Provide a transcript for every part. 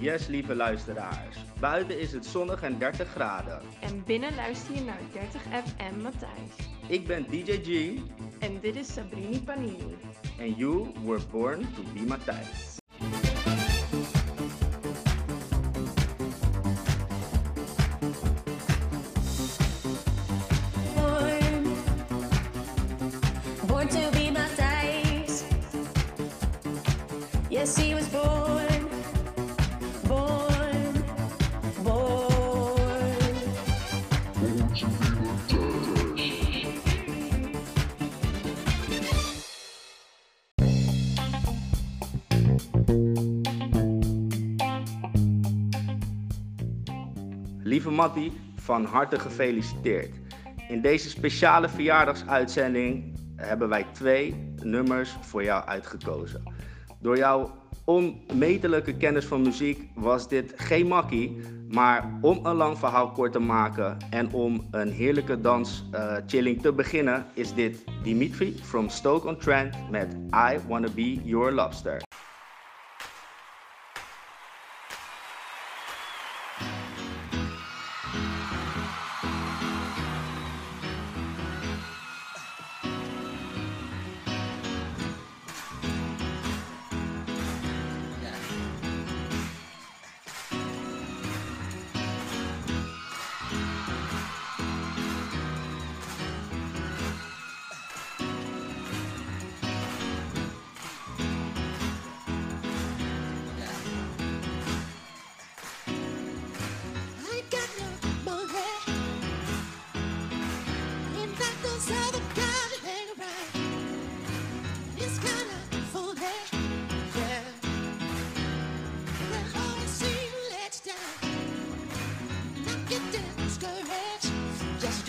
Yes, lieve luisteraars. Buiten is het zonnig en 30 graden. En binnen luister je naar 30 FM Matthijs. Ik ben DJ G En dit is Sabrini Panini. and you were born to be Matthijs. Born, born to be Matthijs. Yes, he was born, Lieve Mattie, van harte gefeliciteerd. In deze speciale verjaardagsuitzending hebben wij twee nummers voor jou uitgekozen. Door jouw onmetelijke kennis van muziek was dit geen makkie, maar om een lang verhaal kort te maken en om een heerlijke danschilling te beginnen, is dit Dimitri from Stoke-on-Trent met I Wanna Be Your Lobster.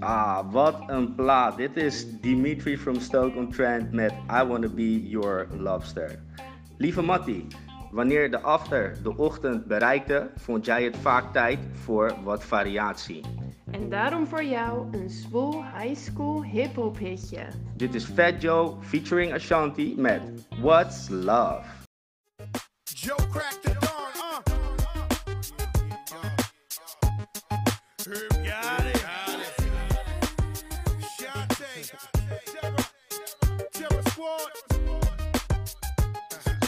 Ah, wat een plaat. Dit is Dimitri from Stoke-on-Trent met I Wanna Be Your Lobster. Lieve Mattie, wanneer de after de ochtend bereikte, vond jij het vaak tijd voor wat variatie. En daarom voor jou een zwoel high school hip-hop hitje. Dit is Fat Joe featuring Ashanti met What's Love. Joe cracked the dawn, uh. Herb Squad.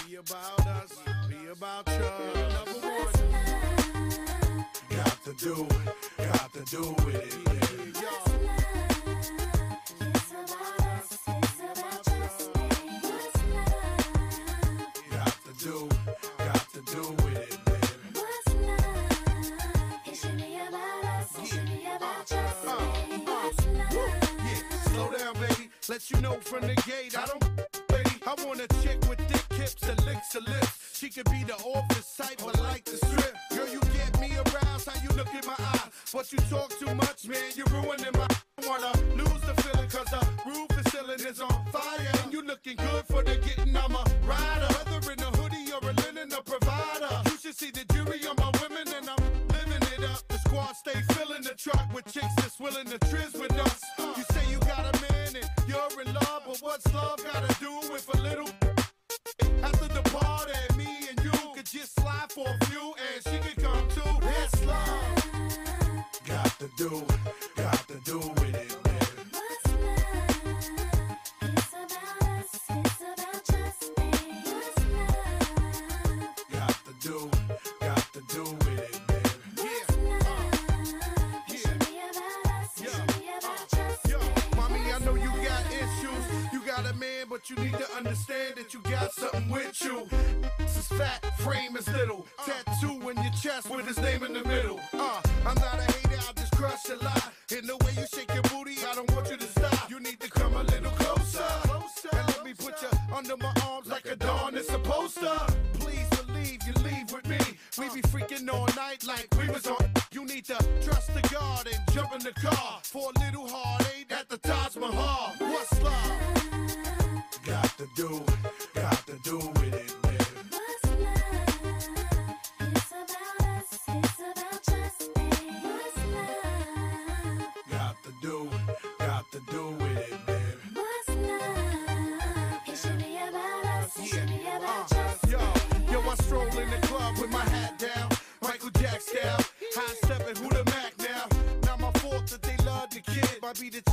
Be about us, be about you. Got to do, it, got to do it. Let you know from the gate, I don't, baby. I want a chick with thick hips and licks her lips. She could be the office type, but like the strip. Girl, you get me aroused, how you look in my eyes. But you talk too much, man, you're ruining my. I Wanna lose the feeling, cause the roof is ceiling is on fire. And you looking good for the getting, I'm a rider. Whether in a hoodie or a linen, a provider. You should see the jury on my women, and I'm living it up. The squad stay filling the truck with chicks that's willing to trizz but what's love gotta do with a little? After the party, me and you could just slide for a few, and she could come too. It's love. Got to do, got to do with it, but you need to understand that you got something with you. This is fat, frame is little. Tattoo in your chest with his name in the middle. Uh, I'm not a hater, I just crush a lot. In the way you shake your booty, I don't want you to stop. You need to come a little closer. closer And let me put you under my arms like a dawn is supposed to. Please believe you leave with me. We be freaking all night like we was on. You need to trust the God and jump in the car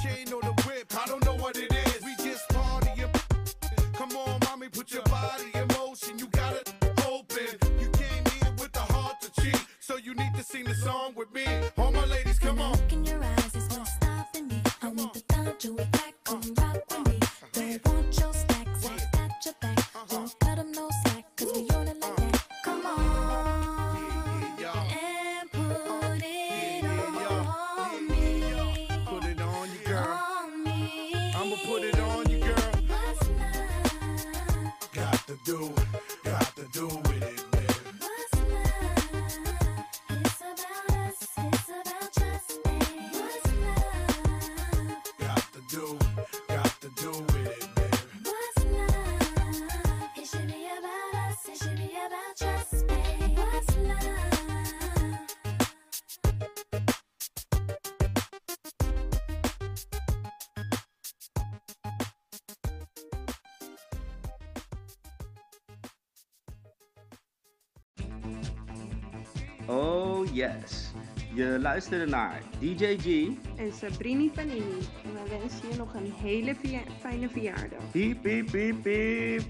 chain or the whip. I don't know what it is. We just partying. Come on, mommy, put your body in motion. You got it open. You came here with the heart to cheat, so you need to sing the song with me. All my ladies, come on. Look in your eyes. to do. Oh yes. Je luisterde naar DJ G. En Sabrini Panini. En we wensen je nog een hele fijne verjaardag. Piep, piep, piep, piep.